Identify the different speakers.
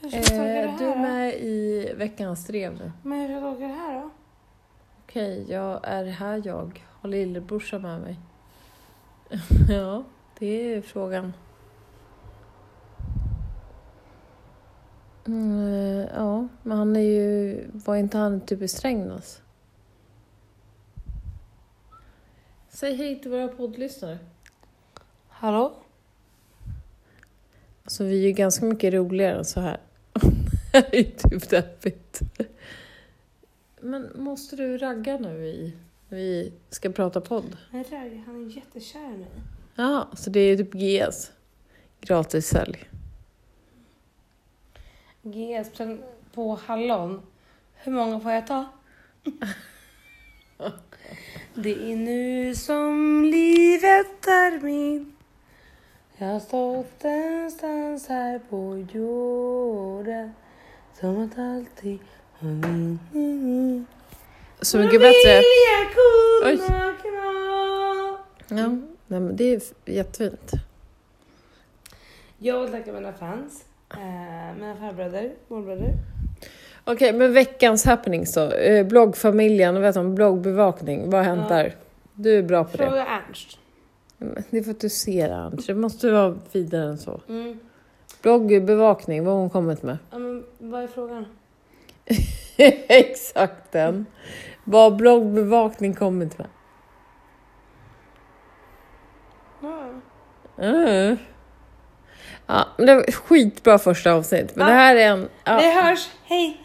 Speaker 1: Hur ska jag tolka det
Speaker 2: Eh,
Speaker 1: här
Speaker 2: du är
Speaker 1: då?
Speaker 2: med i veckans drev nu.
Speaker 1: Men hur ska jag tolka det här då?
Speaker 2: Okej, jag är här jag. Har lillebrorsan med mig. ja, det är frågan. Mm, eh, ja, men han är ju... Var inte han typ i Strängnäs? Säg hej till våra poddlyssnare.
Speaker 1: Hallå?
Speaker 2: Alltså vi är ju ganska mycket roligare än så här. det är ju typ deppigt. Men måste du ragga nu i, när vi ska prata podd?
Speaker 1: Men Ragg, han är jättekär i mig.
Speaker 2: Ja, så det är typ GS. Gratis sälj.
Speaker 1: GS på- på hallon. Hur många får jag ta? Det är nu som livet är min. Jag har stått någonstans här på jorden. Som att alltid mm, mm.
Speaker 2: Så mycket bättre.
Speaker 1: Kna.
Speaker 2: Ja, nej, men det är jättefint.
Speaker 1: Jag vill tacka mina fans. Eh, mina farbröder, morbröder.
Speaker 2: Okej, men veckans happenings då. Eh, bloggfamiljen, vet du, bloggbevakning. Vad har hänt
Speaker 1: Ja.
Speaker 2: där? Du är bra på det.
Speaker 1: Fråga Ernst.
Speaker 2: Det är för att du ser Anders. Det måste vara vidare än så.
Speaker 1: Mm.
Speaker 2: Bloggbevakning, vad har hon kommit med?
Speaker 1: Ja, men vad är frågan?
Speaker 2: Exakt den. Vad har bloggbevakning kommit med?
Speaker 1: Ja.
Speaker 2: Mm. Ja, men det var skitbra första avsnitt. Men
Speaker 1: Ja.
Speaker 2: det här är en... Ja.
Speaker 1: Vi hörs. Hej,